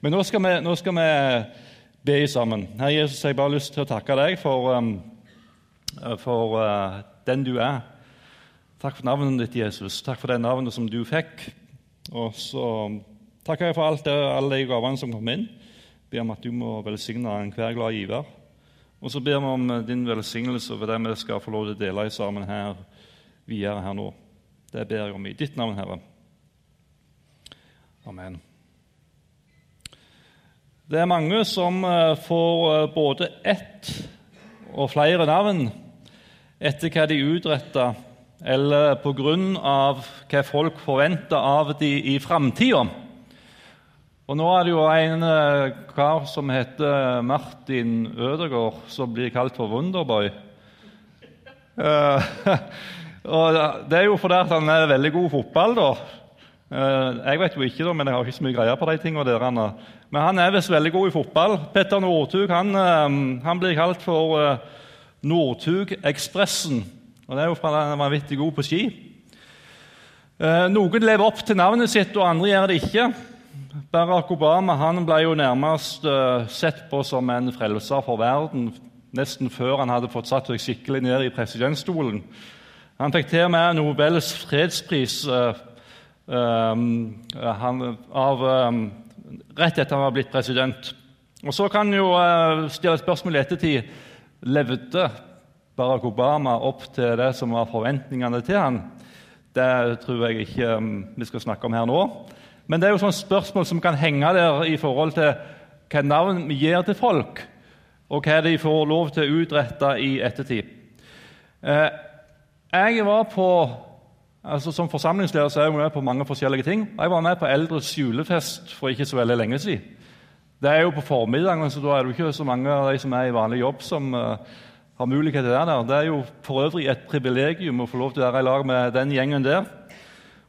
Men nå skal, vi, nå skal vi be sammen. Herre Jesus, jeg har bare lyst til å takke deg for, um, for uh, den du er. Takk for navnet ditt, Jesus. Takk for det navnet som du fikk. Og så takker jeg for alt det, alle de gavene som kom inn. Ber om at du må velsigne enhver glad giver. Og så ber vi om din velsignelse over det vi skal få lov til å dele sammen her videre her nå. Det ber jeg om i ditt navn, Herre. Amen. Det er mange som eh, får eh, både ett og flere navn etter hva de utretter, eller på grunn av hva folk forventer av dem i framtida. Og Nå er det jo en eh, kar som heter Martin Ødegaard, som blir kalt for Wunderboy. og Det er jo fordi han er veldig god fotball. da. Jeg vet jo ikke, men jeg har ikke så mye greier på de tingene. Men han er visst veldig god i fotball. Petter Northug han, eh, han, blir kalt for uh, Northug-ekspressen. Og Det er jo fordi han er vanvittig god på ski. Noen lever opp til navnet sitt, og andre gjør det ikke. Barack Obama han ble jo nærmest sett på som en frelser for verden nesten før han hadde fått satt seg skikkelig ned i presidentstolen. Han fikk til og med Nobels fredspris han, av rett etter han var blitt president. Og Så kan jo uh, stille spørsmål i ettertid levde Barack Obama opp til det som var forventningene til han. Det tror jeg ikke um, vi skal snakke om her nå. Men det er jo sånne spørsmål som kan henge der i forhold til hva navn vi gir til folk, og hva de får lov til å utrette i ettertid. Uh, jeg var på Altså, som forsamlingsleder så er jeg med på mange forskjellige ting. Jeg var med på Eldres julefest for ikke så veldig lenge siden. Det er jo på formiddagen, så da er det ikke så mange av de som er i vanlig jobb, som uh, har mulighet til det der. Det er jo for øvrig et privilegium å få lov til å være i lag med den gjengen der.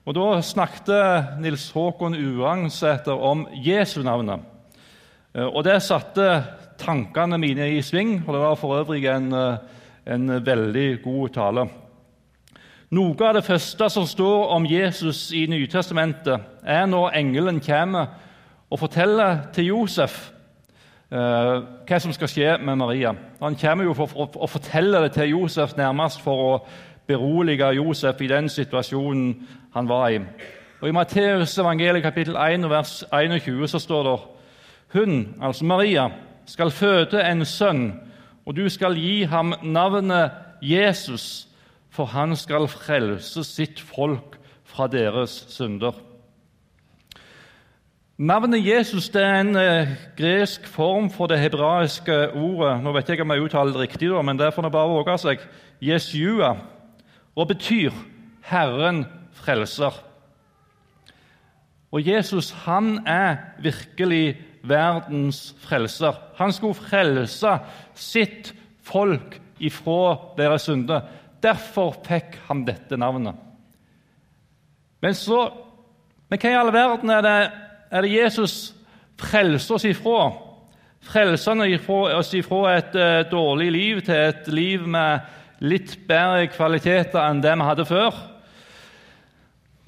Og Da snakket Nils Håkon Uangsæter om Jesu-navnet. Uh, og Det satte tankene mine i sving, og det var for øvrig en, uh, en veldig god tale. Noe av det første som står om Jesus i Nytestamentet, er når engelen kommer og forteller til Josef eh, hva som skal skje med Maria. Han kommer jo for, for, og forteller det til Josef nærmest for å berolige Josef i den situasjonen han var i. Og I Matteus evangeliet kapittel 1 vers 21 så står det hun, altså Maria, skal føde en sønn, og du skal gi ham navnet Jesus for han skal frelse sitt folk fra deres synder. Navnet Jesus det er en eh, gresk form for det hebraiske ordet Nå vet jeg om jeg uttaler det riktig, men det får nå bare våge seg. Jesua, og betyr 'Herren frelser'. Og Jesus han er virkelig verdens frelser. Han skulle frelse sitt folk ifra deres synder. Derfor fikk han dette navnet. Men så Men hva i all verden er det, er det Jesus frelser oss ifra? Frelser oss ifra et uh, dårlig liv til et liv med litt bedre kvaliteter enn det vi hadde før?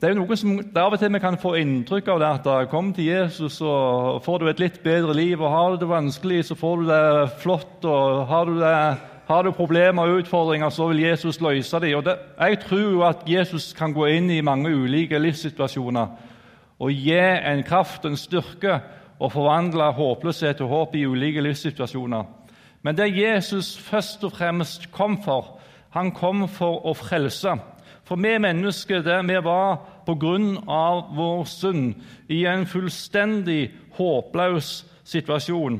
Det er jo noe som Av og til vi kan få inntrykk av det at kom til Jesus, og får du et litt bedre liv. og Har du det vanskelig, så får du det flott. og Har du det har du problemer og utfordringer, så vil Jesus løse dem. Og det, jeg tror at Jesus kan gå inn i mange ulike livssituasjoner og gi en kraft en styrke og forvandle håpløshet til håp i ulike livssituasjoner. Men det Jesus først og fremst kom for, han kom for å frelse. For vi mennesker det vi var på grunn av vår synd i en fullstendig håpløs situasjon.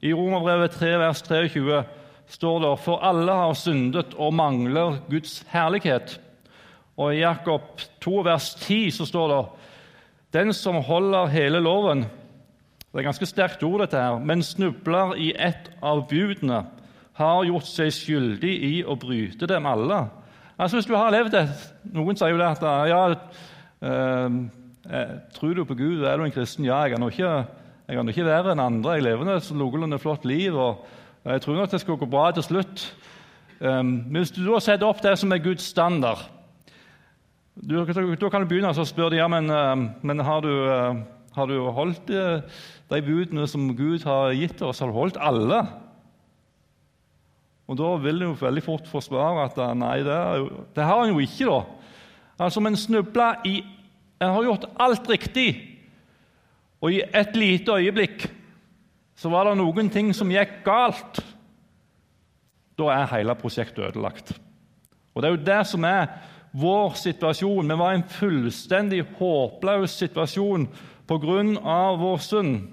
I Romerbrevet 3, vers 23 står det for alle har syndet og mangler Guds herlighet. Og I Jakob 2, vers 10 så står det den som holder hele loven Det er ganske sterkt ord, dette her, men snubler i ett av budene, har gjort seg skyldig i å bryte dem alle. Altså Hvis du har levd det Noen sier jo det at ja, eh, tror du på Gud, er du en kristen? Ja, jeg er ikke, jeg er ikke verre enn andre. Jeg lever et noenlunde flott liv. og jeg tror nok det skal gå bra til slutt. Um, hvis du da setter opp det som er Guds standard, da kan du begynne å spørre ja, men, uh, men har, du, uh, Har du holdt uh, de budene som Gud har gitt oss? Har du holdt alle? Og Da vil du veldig fort forsvare at nei, det, det har han jo ikke. da. Altså, Men snubla i En har gjort alt riktig, og i et lite øyeblikk så var det noen ting som gikk galt. Da er hele prosjektet ødelagt. Og Det er jo det som er vår situasjon. Vi var i en fullstendig håpløs situasjon pga. vår synd.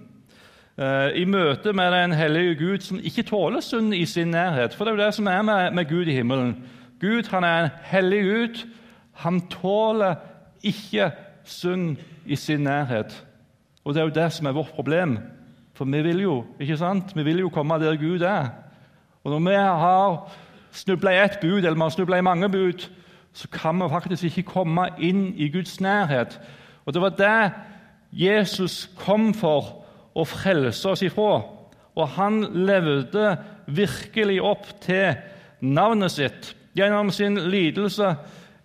Eh, I møte med den hellige Gud, som ikke tåler synd i sin nærhet. For det er jo det som er med, med Gud i himmelen. Gud han er en hellig Gud. Han tåler ikke synd i sin nærhet. Og det er jo det som er vårt problem. For vi vil jo ikke sant? Vi vil jo komme der Gud er. Og når vi har snubla i ett bud, eller vi har snubla i mange bud, så kan vi faktisk ikke komme inn i Guds nærhet. Og Det var det Jesus kom for å frelse oss ifra. Og han levde virkelig opp til navnet sitt. Gjennom sin lidelse,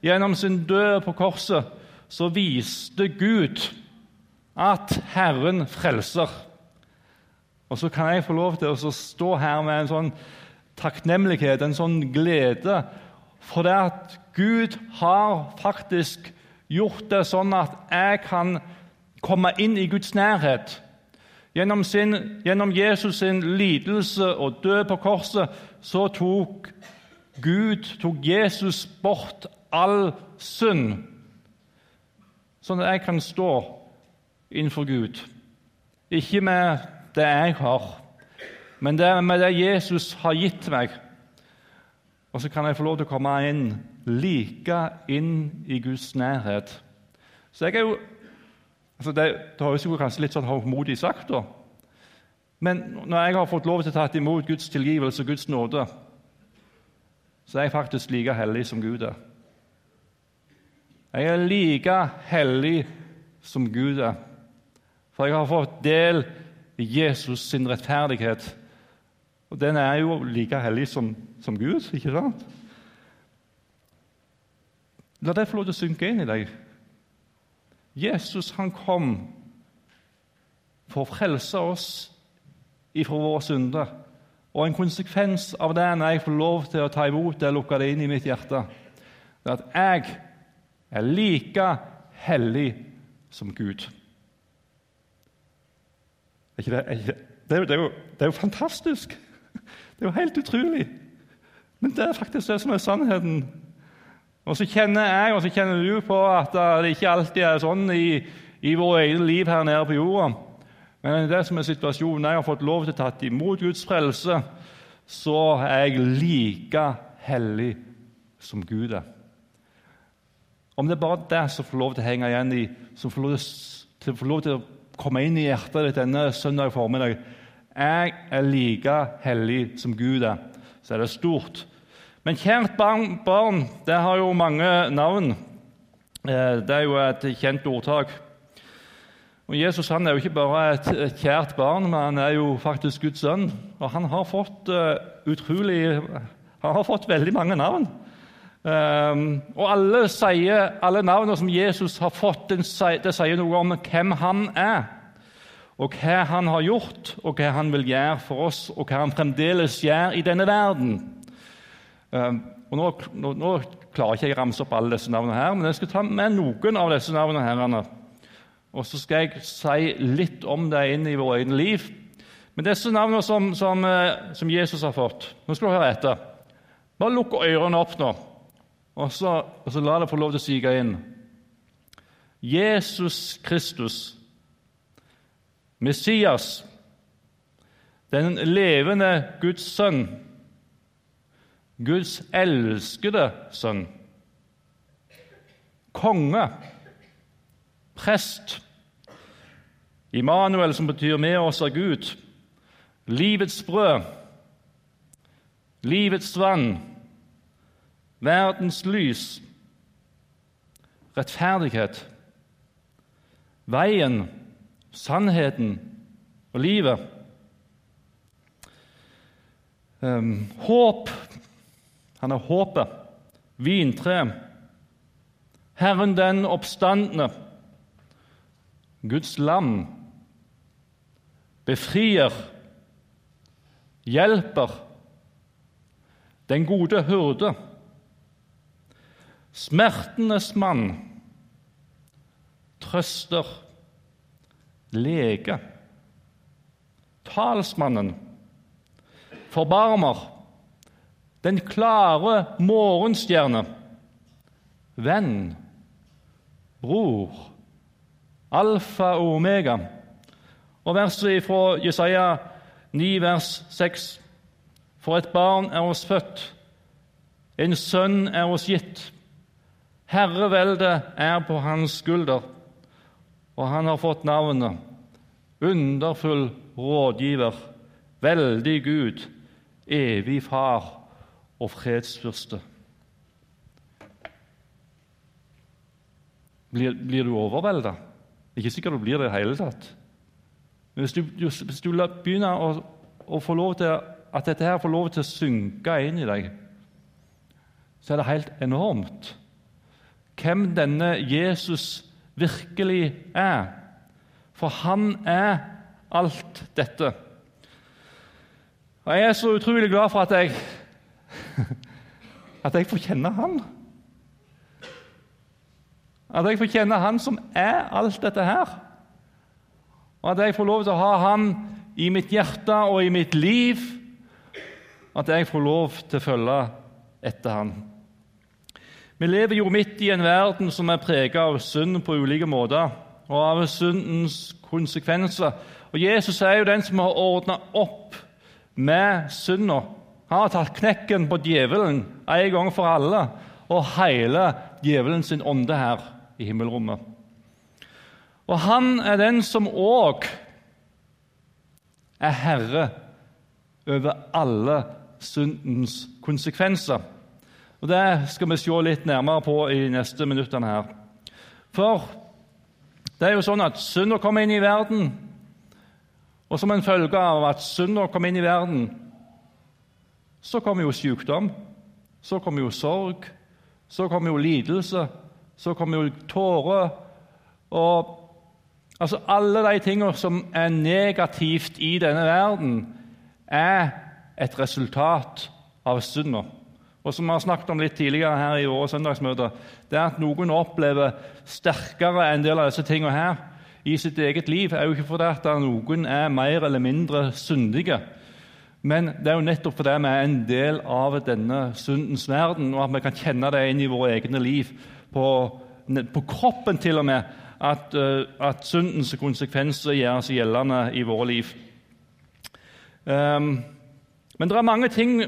gjennom sin død på korset, så viste Gud at Herren frelser. Og så kan jeg få lov til å stå her med en sånn takknemlighet, en sånn glede, for det at Gud har faktisk gjort det sånn at jeg kan komme inn i Guds nærhet. Gjennom, sin, gjennom Jesus sin lidelse og død på korset så tok Gud, tok Jesus bort all synd, sånn at jeg kan stå innenfor Gud. Ikke med det jeg har, men det er med det Jesus har gitt meg. Og så kan jeg få lov til å komme inn, like inn i Guds nærhet. Så jeg er jo altså Det, det høres jo kanskje litt sånn håndmodig sagt, da. Men når jeg har fått lov til å ta imot Guds tilgivelse og Guds nåde, så er jeg faktisk like hellig som Gud er. Jeg er like hellig som Gud er. For jeg har fått del i Jesus sin rettferdighet. Og den er jo like hellig som, som Gud, ikke sant? La det få lov til å synke inn i deg. Jesus han kom for å frelse oss ifra våre synder. Og en konsekvens av det når jeg får lov til å ta imot det lukke det inn i mitt hjerte, er at jeg er like hellig som Gud. Er ikke det, er ikke, det, det, er jo, det, er jo, fantastisk! Det er jo helt utrolig. Men det er faktisk det som er sannheten. Og så kjenner jeg og så kjenner du på at det ikke alltid er sånn i, i vårt eget liv her nede på jorda. Men det som er situasjonen, jeg har fått lov til å ta imot Guds frelse, så er jeg like hellig som Gud er. Om det er bare det som får lov til å henge igjen i, som får lov til, får lov til å komme inn i hjertet ditt denne søndag formiddag Jeg er like hellig som Gud er. Så er det stort. Men kjært barn, barn det har jo mange navn. Eh, det er jo et kjent ordtak. Og Jesus han er jo ikke bare et, kjært barn, men han er jo faktisk Guds sønn. Og han har fått uh, utrolig Han har fått veldig mange navn. Um, og alle, alle navnene som Jesus har fått, det sier noe om hvem han er, og hva han har gjort, og hva han vil gjøre for oss, og hva han fremdeles gjør i denne verden. Um, og nå, nå, nå, klarer ikke jeg å ramse opp alle disse navnene, her, men jeg skal ta med noen av disse navnene. her, Og så skal jeg si litt om det inn i vårt eget liv. Men disse navnene som, som, eh, som Jesus har fått Nå skal du høre etter. Bare lukk ørene opp nå. Og så, og så la det få lov til å sige inn. Jesus Kristus, Messias, den levende Guds sønn, Guds elskede sønn, konge, prest, Immanuel, som betyr 'med oss av Gud', livets brød, livets vann, verdens lys, rettferdighet, veien, sannheten og livet. Um, håp. Han er håpet. Vintre. Herren den oppstandende. Guds lam, befrier, hjelper, den gode hyrde, smertenes mann, trøster, lege, talsmannen, forbarmer, den klare morgenstjerne, venn, bror, alfa og omega. Og verset fra Jesaja 9, vers 6. For et barn er oss født, en sønn er oss gitt. Herreveldet er på hans skulder, og han har fått navnet Underfull rådgiver, veldig Gud, evig far og fredsfyrste. Blir, blir du overvelda? Ikke sikkert du blir det i hele tatt. Men hvis du, hvis du begynner å, å, få lov til at dette her får lov til å synke inn i deg, så er det helt enormt hvem denne Jesus virkelig er. For han er alt dette. Og Jeg er så utrolig glad for at jeg, at jeg får kjenne han. At jeg får kjenne Han som er alt dette her. Og at jeg får lov til å ha Han i mitt hjerte og i mitt liv. At jeg får lov til å følge etter Han. Vi lever jo midt i en verden som er preget av synd på ulike måter, og av syndens konsekvenser. Og Jesus er jo den som har ordna opp med synda. Han har tatt knekken på djevelen en gang for alle og hele djevelen sin ånde her i himmelrommet. Og han er den som òg er herre over alle syndens konsekvenser. Og Det skal vi se litt nærmere på i de neste minuttene. her. For det er jo sånn at synda kommer inn i verden, og som en følge av at synda kommer inn i verden, så kommer jo sykdom, så kommer jo sorg, så kommer jo lidelse, så kommer jo tårer og Altså Alle de tingene som er negativt i denne verden, er et resultat av synda. Og som vi har snakket om litt tidligere her i våre søndagsmøter, det er at noen opplever sterkere en del av disse tingene her i sitt eget liv, er jo ikke fordi at noen er mer eller mindre syndige. Men det er jo nettopp fordi vi er en del av denne syndens verden, og at vi kan kjenne det inn i våre egne liv på, på kroppen til og med at, uh, at syndens konsekvenser gjør seg gjeldende i våre liv. Um, men det er mange ting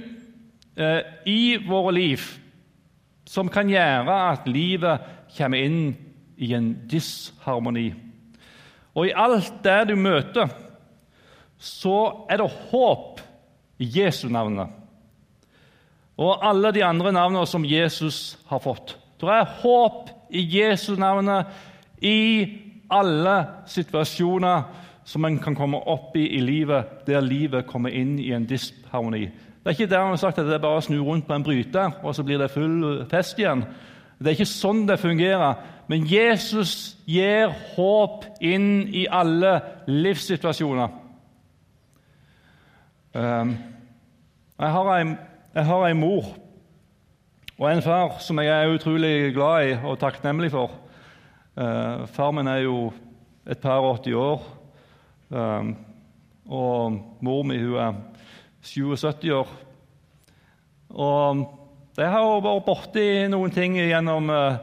uh, i våre liv som kan gjøre at livet kommer inn i en disharmoni. Og i alt det du møter, så er det håp i Jesu navnet. Og alle de andre navnene som Jesus har fått. Det er håp i Jesu navnet i alle situasjoner som en kan komme opp i i livet, der livet kommer inn i en disharmoni. Det er ikke dermed sagt at det er bare å snu rundt på en bryter, og så blir det full fest igjen. Det er ikke sånn det fungerer. Men Jesus gir håp inn i alle livssituasjoner. Ehm, jeg har ei mor og en far som jeg er utrolig glad i og takknemlig for. Uh, far min er jo et par og 80 år, um, og mor mi hun er 77 år. Og de har jo vært borti noen ting gjennom uh,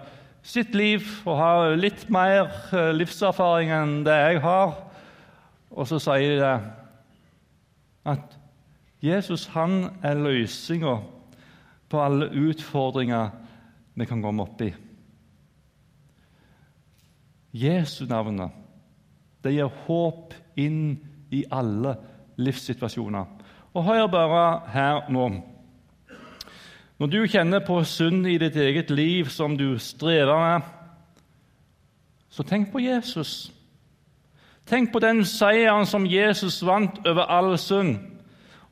sitt liv og har litt mer uh, livserfaring enn det jeg har. Og så sier de at Jesus han er løsninga på alle utfordringer vi kan komme opp i. Jesu navnet gir håp inn i alle livssituasjoner. Og hør bare her nå. Når du kjenner på synd i ditt eget liv som du strever med, så tenk på Jesus. Tenk på den seieren som Jesus vant over all synd.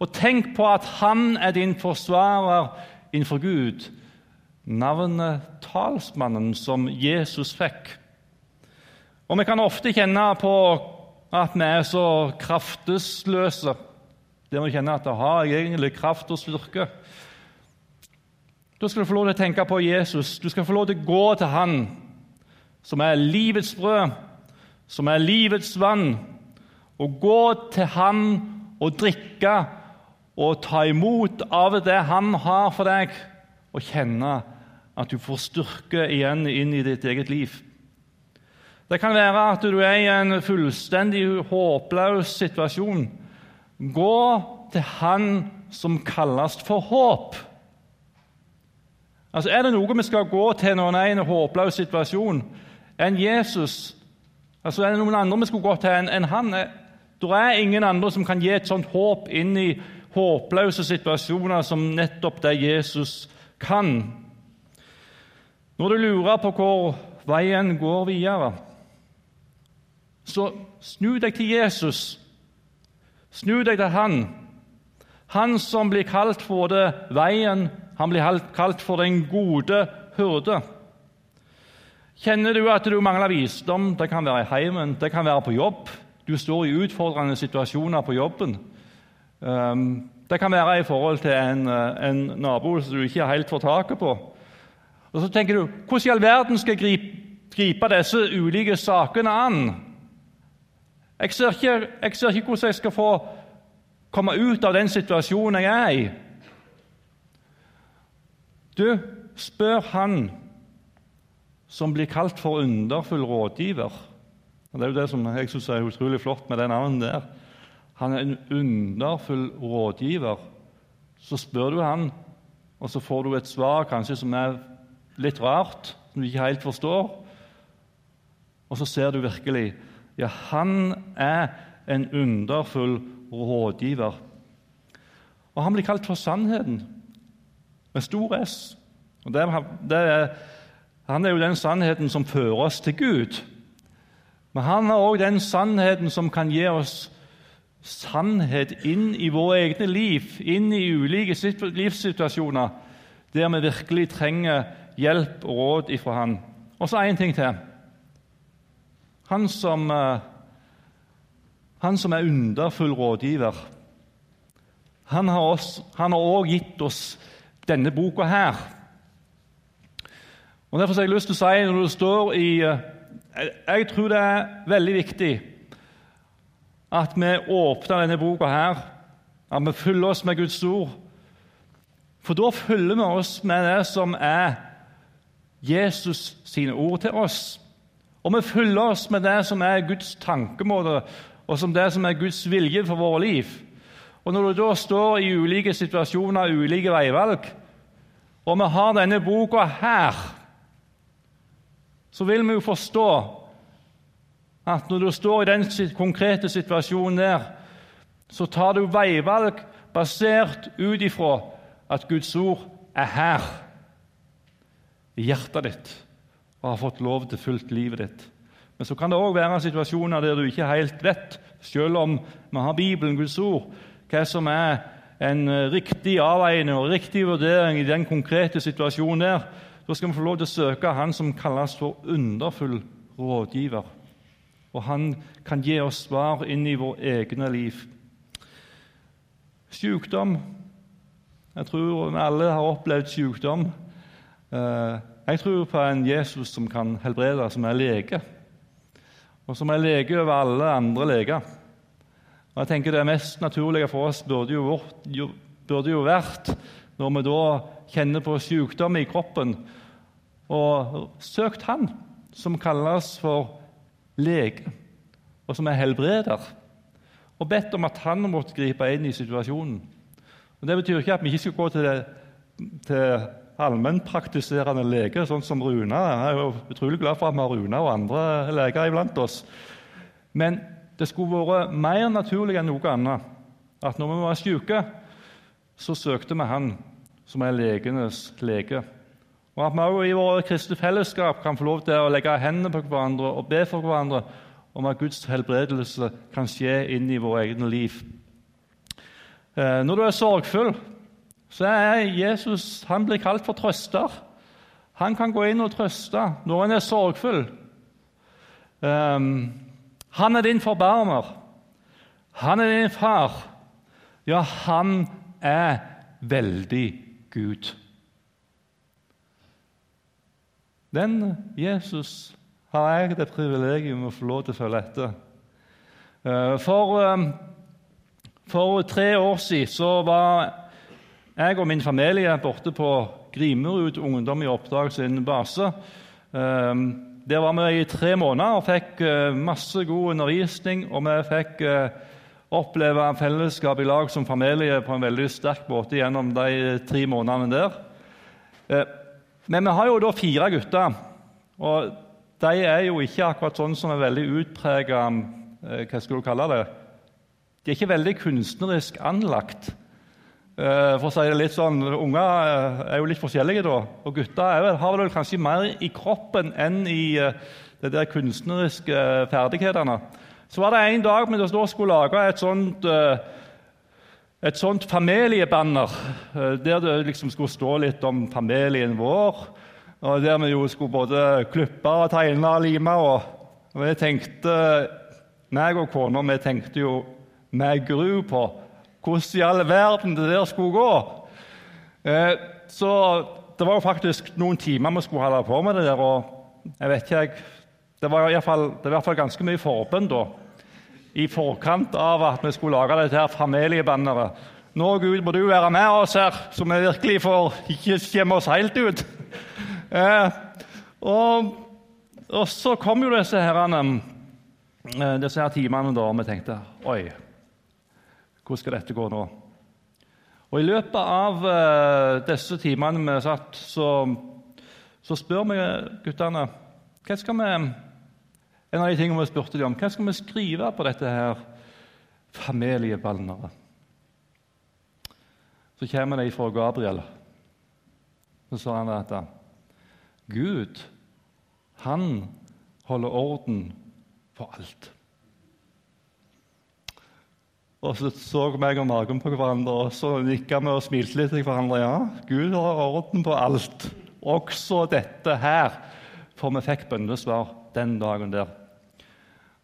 Og tenk på at han er din forsvarer innenfor Gud navnet talsmannen som Jesus fikk. Og vi kan ofte kjenne på at vi er så kraftesløse. Der vi kjenner at det har egentlig kraft og styrke. Da skal du få lov til å tenke på Jesus. Du skal få lov til å gå til Han som er livets brød, som er livets vann. Og gå til Han og drikke og ta imot av det Han har for deg, og kjenne at du får styrke igjen inn i ditt eget liv. Det kan være at du er i en fullstendig håpløs situasjon. Gå til Han som kalles for håp. Altså, Er det noe vi skal gå til når en er en håpløs situasjon, enn Jesus? Altså, Er det noen andre vi skulle gå til enn en han? Det er ingen andre som kan gi et sånt håp inn i håpløse situasjoner som nettopp det Jesus kan. Når du lurer på hvor veien går videre, så snu deg til Jesus. Snu deg til Han. Han som blir kalt for det veien, han blir kalt for den gode hyrde. Kjenner du at du mangler visdom? Det kan være i heimen, det kan være på jobb. Du står i utfordrende situasjoner på jobben. Um, det kan være i forhold til en, eh, en, nabo som du ikke helt får taket på. Og Så tenker du hvordan i all verden skal jeg gripe, gripe disse ulike sakene an? Jeg ser, ikke, jeg ser ikke hvordan jeg skal få komme ut av den situasjonen jeg er i. Du, spør han som blir kalt for underfull rådgiver. Og Det er jo det som jeg syns er utrolig flott med det navnet der. Han er en underfull rådgiver. Så spør du han, og så får du et svar kanskje som er litt rart, som du ikke helt forstår. Og så ser du virkelig ja, han er en underfull rådgiver. Og han blir kalt for Sannheten, med stor S. Og det, det er, han er jo den sannheten som fører oss til Gud. Men han er òg den sannheten som kan gi oss sannhet inn i våre egne liv, inn i ulike livssituasjoner der vi virkelig trenger hjelp og råd ifra Han. Og så én ting til. Han som, eh, han som er underfull rådgiver, han har òg gitt oss denne boka her. Og Derfor har jeg lyst til å si, når det står i eh, Jeg tror det er veldig viktig at vi åpner denne boka her, at vi fyller oss med Guds ord. For da fyller vi oss med det som er Jesus sine ord til oss. Og vi fyller oss med det som er Guds tankemåte, og som det som er Guds vilje for våre liv. Og Når du da står i ulike situasjoner, ulike veivalg, og vi har denne boka her, så vil vi jo forstå at når du står i den konkrete situasjonen der, så tar du veivalg basert ut ifra at Guds ord er her i hjertet ditt og har fått lov til fullt livet ditt. Men så kan det òg være situasjoner der du ikke helt vet, selv om vi har Bibelen, Guds ord, hva som er en riktig avveining og riktig vurdering i den konkrete situasjonen der. Da skal vi få lov til å søke Han som kalles for underfull rådgiver og han kan gi oss svar inn i vår egne liv. Sykdom Jeg tror alle har opplevd sykdom. Eh, jeg tror på en Jesus som kan helbrede, som er lege, og som er lege over alle andre leger. Og jeg tenker Det mest naturlige for oss burde jo, burde jo vært, når vi da kjenner på sykdom i kroppen, og søkt Han, som kalles for lege, og som er helbreder, og bedt om at han måtte gripe inn i situasjonen. Og Det betyr ikke at vi ikke skal gå til, det, til allmennpraktiserende lege, sånn som Runa. Jeg er jo utrolig glad for at vi har Runa og andre leger iblant oss. Men det skulle vært mer naturlig enn noe annet at når vi var syke, så søkte vi Han som er legenes lege. Og at vi også i våre kristne fellesskap kan få lov til å legge hendene på hverandre og be for hverandre om at Guds helbredelse kan skje inn i våre egne liv. Eh, når du er sorgfull, så er Jesus han blir kalt for trøster. Han kan gå inn og trøste når en er sorgfull. Um, han er din forbarmer. Han er din far. Ja, han er veldig Gud. Den Jesus har jeg det privilegium å få lov til å følge etter. Eh, for, eh, for tre år siden så var jeg og min familie er borte på Grimerud Ungdom i Oppdrag sin base. Eh, der var vi i tre måneder og fikk masse god undervisning. Og vi fikk oppleve fellesskap i lag som familie på en veldig sterk måte gjennom de tre månedene der. Men vi har jo da fire gutter. og de er jo ikke akkurat sånn som er veldig utprega eh, Hva skal du kalle det? De er ikke veldig kunstnerisk anlagt. Eh, for å si det litt sånn, Unger eh, er jo litt forskjellige, da. Og gutter har vel kanskje mer i kroppen enn i de der kunstneriske ferdighetene. Så var det en dag vi skulle lage et sånt, et sånt familiebanner, der det liksom skulle stå litt om familien vår og der vi jo skulle både klippe tegne og lime. Og, jeg tenkte, meg og kona vi tenkte jo med gru på hvordan i all verden det der skulle gå. Eh, så det var jo faktisk noen timer vi skulle holde på med det der. og jeg vet ikke, Det var i hvert fall, det var i hvert fall ganske mye forbønn da, i forkant av at vi skulle lage dette her familiebanneret. Nå, Gud, må du være med oss her, så vi virkelig får ikke skjemme oss helt ut. Eh, og, og, så kom jo disse, herrene, eh, disse her timene da, og vi tenkte Oi, hvordan skal dette gå nå? Og I løpet av eh, disse timene vi satt, så, så spør vi guttene hva skal vi, En av de tingene vi spurte dem om, hva skal vi skrive på dette her familieballneret? Så kommer det fra Gabriel. Så sa han at Gud, han holder orden på alt. Og Så så meg og magen på hverandre, og så nikka vi og smilte litt til hverandre. Ja, Gud har orden på alt, også dette her. For vi fikk bønnesvar den dagen der.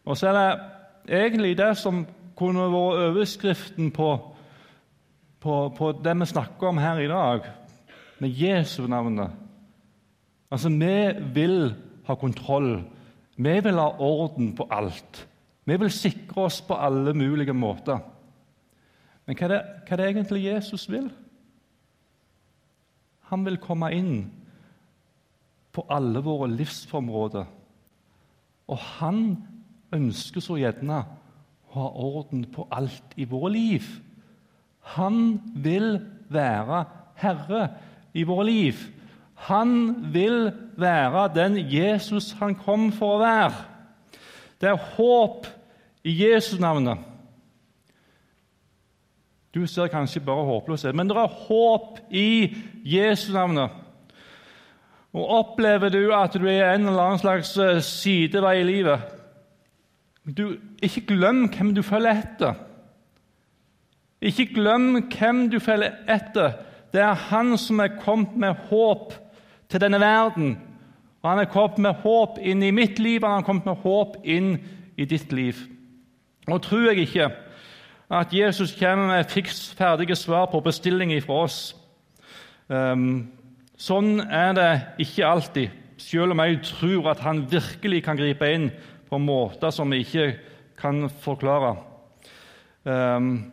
Og så er det egentlig det som kunne vært overskriften på, på, på det vi snakker om her i dag, med Jesu navnet. Altså, Vi vil ha kontroll. Vi vil ha orden på alt. Vi vil sikre oss på alle mulige måter. Men hva er det, hva er det egentlig Jesus vil? Han vil komme inn på alle våre livsområder. Og han ønsker så gjerne å ha orden på alt i våre liv. Han vil være herre i våre liv. Han vil være den Jesus han kom for å være. Det er håp i Jesu navnet. Du ser kanskje bare håpløshet, men det er håp i Jesu navnet. Og Opplever du at du er en eller annen slags eh, sidevei i livet du, Ikke glem hvem du følger etter. Ikke glem hvem du følger etter. Det er Han som er kommet med håp til denne verden. Og Han er kommet med håp inn i mitt liv, og han er kommet med håp inn i ditt liv. Nå tror jeg ikke at Jesus kommer med fiks ferdige svar på bestillinger fra oss. Um, sånn er det ikke alltid, selv om jeg tror at han virkelig kan gripe inn på måter som vi ikke kan forklare. Um,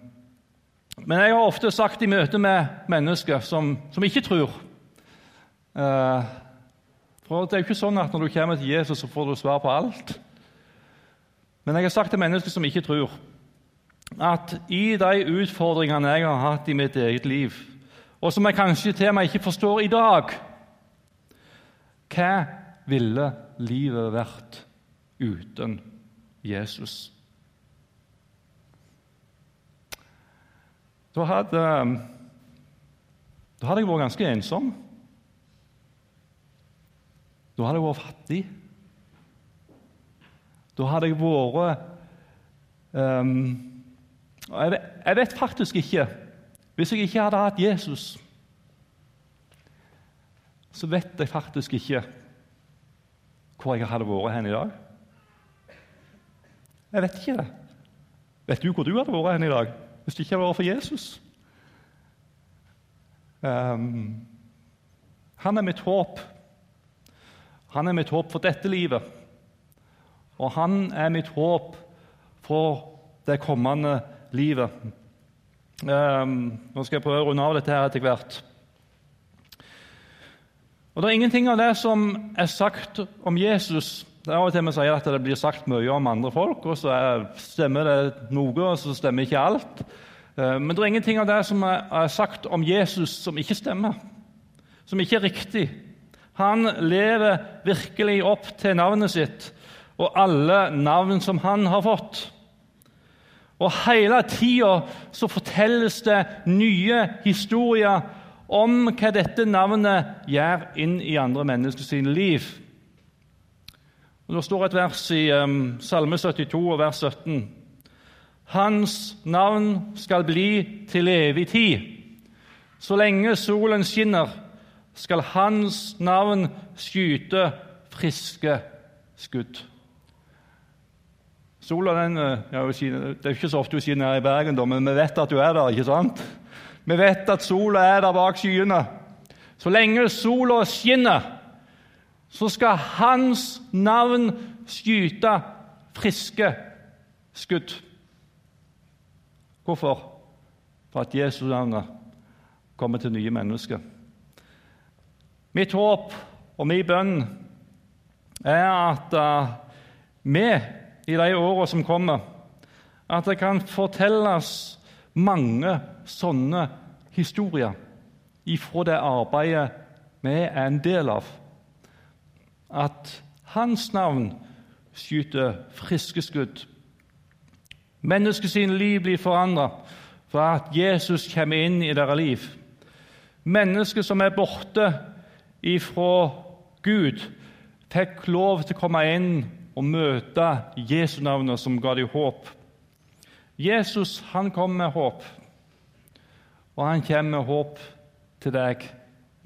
men jeg har ofte sagt i møte med mennesker som, som ikke tror Eh, for Det er jo ikke sånn at når du kommer til Jesus, så får du svar på alt. Men jeg har sagt til mennesker som ikke tror, at i de utfordringene jeg har hatt i mitt eget liv, og som jeg kanskje til meg ikke forstår i dag Hva ville livet vært uten Jesus? Da hadde, da hadde jeg vært ganske ensom. Da hadde jeg vært fattig. Da hadde jeg vært um, jeg, vet, faktisk ikke Hvis jeg ikke hadde hatt Jesus, så vet jeg faktisk ikke hvor jeg hadde vært hen i dag. Jeg vet ikke det. Vet du hvor du hadde vært hen i dag hvis det ikke hadde vært for Jesus? Um, han er mitt håp. Han er mitt håp for dette livet. Og han er mitt håp for det kommende livet. Um, nå skal jeg prøve å runde av dette her etter hvert. Og Det er ingenting av det som er sagt om Jesus det er Av og til vi sier at det blir sagt mye om andre folk, og så er, stemmer det noe, og så stemmer ikke alt. Uh, men det er ingenting av det som er sagt om Jesus, som ikke stemmer, som ikke er riktig. Han lever virkelig opp til navnet sitt og alle navn som han har fått. Og hele tida fortelles det nye historier om hva dette navnet gjør inn i andre menneskers liv. Og Det står et vers i um, Salme 72, vers 17. Hans navn skal bli til evig tid. Så lenge solen skinner, skal hans navn skyte friske skudd. Sola den, eh, ja, Det er ikke så ofte hun skinner her i Bergen, men vi vet at hun er der. ikke sant? Vi vet at sola er der bak skyene. Så lenge sola skinner, så skal hans navn skyte friske skudd. Hvorfor? For at Jesus navnet kommer til nye mennesker. Mitt håp og min bønn er at uh, vi i de årene som kommer, at det kan fortelles mange sånne historier ifra det arbeidet vi er en del av. At hans navn skyter friske skudd. Menneskets liv blir forandra for at Jesus kommer inn i deres liv. Mennesker som er borte ifra Gud, fikk lov til å komme inn og møte Jesu navnet som ga dem håp. Jesus han kom med håp, og han kommer med håp til deg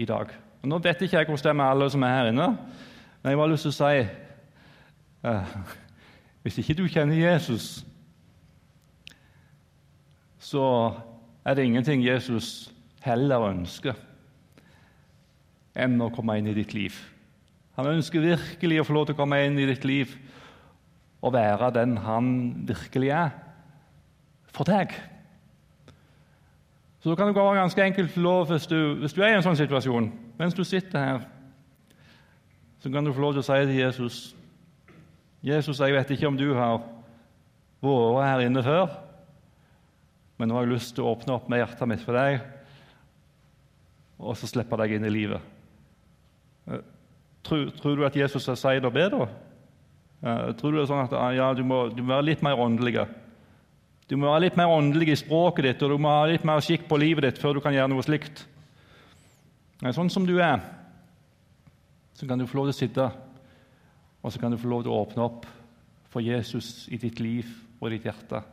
i dag. Og Nå vet ikke jeg hvordan det er med alle som er her inne, men jeg har lyst til å si uh, Hvis ikke du kjenner Jesus, så er det ingenting Jesus heller ønsker enn å komme inn i ditt liv. Han ønsker virkelig å få lov til å komme inn i ditt liv og være den han virkelig er for deg. Så kan det gå ganske enkelt lov hvis du, hvis du er i en sånn situasjon, mens du sitter her, så kan du få lov til å si til Jesus Jesus, jeg vet ikke om du har vært her inne før, men nå har jeg lyst til å åpne opp med hjertet mitt for deg, og så slippe deg inn i livet. Tror, tror, du at Jesus sier det bedre? Jeg tror du det er sånn at ja, du, må, du må være litt mer åndelig? Du må være litt mer åndelig i språket ditt, og du må ha litt mer skikk på livet ditt før du kan gjøre noe slikt. Sånn som du er, så kan du få lov til å sitte, og så kan du få lov til å åpne opp for Jesus i ditt liv og ditt hjerte,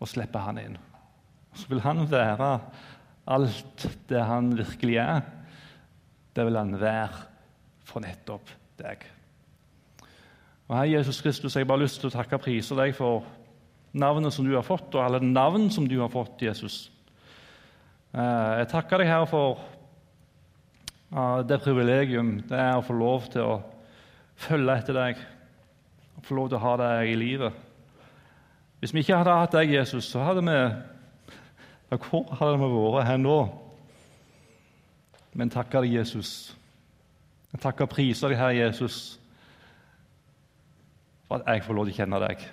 og slippe han inn. Så vil han være alt det han virkelig er. Det vil han være for nettopp deg. Og Herre Jesus Kristus, jeg har bare lyst til å takke og prise deg for navnet som du har fått, og alle navn som du har fått, Jesus. Eh, jeg takker deg, Herre, for det privilegium det er å få lov til å følge etter deg, og få lov til å ha deg i livet. Hvis vi ikke hadde hatt deg, Jesus, så hadde vi Hvor hadde vi vært her nå? Men takker deg, Jesus jeg takker og priser deg, Herre Jesus, for at jeg får lov til å kjenne deg.